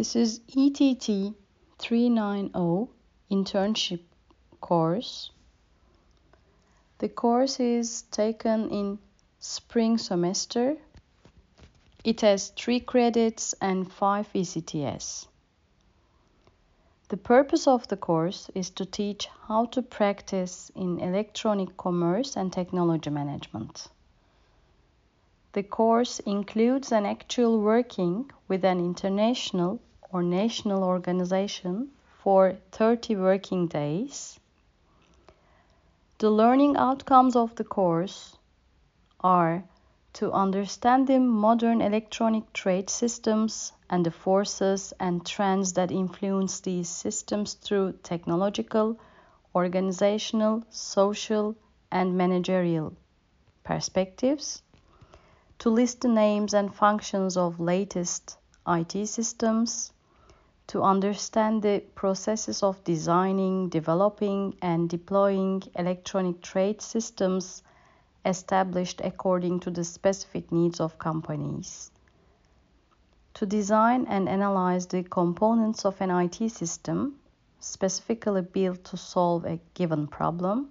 This is ETT 390 internship course. The course is taken in spring semester. It has 3 credits and 5 ECTS. The purpose of the course is to teach how to practice in electronic commerce and technology management. The course includes an actual working with an international or national organization for 30 working days. The learning outcomes of the course are to understand the modern electronic trade systems and the forces and trends that influence these systems through technological, organizational, social, and managerial perspectives to list the names and functions of latest IT systems, to understand the processes of designing, developing, and deploying electronic trade systems established according to the specific needs of companies, to design and analyze the components of an IT system specifically built to solve a given problem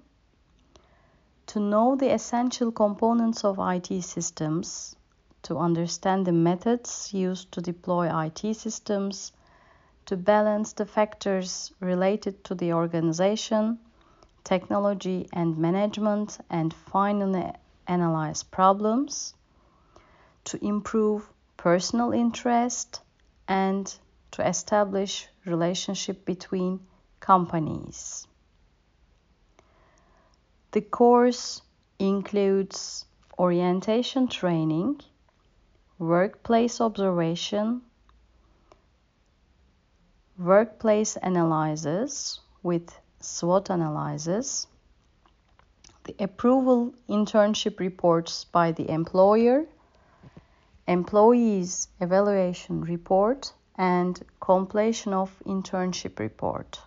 to know the essential components of IT systems, to understand the methods used to deploy IT systems, to balance the factors related to the organization, technology, and management, and finally analyze problems, to improve personal interest, and to establish relationship between companies. The course includes orientation training, workplace observation, workplace analysis with SWOT analysis, the approval internship reports by the employer, employees evaluation report, and completion of internship report.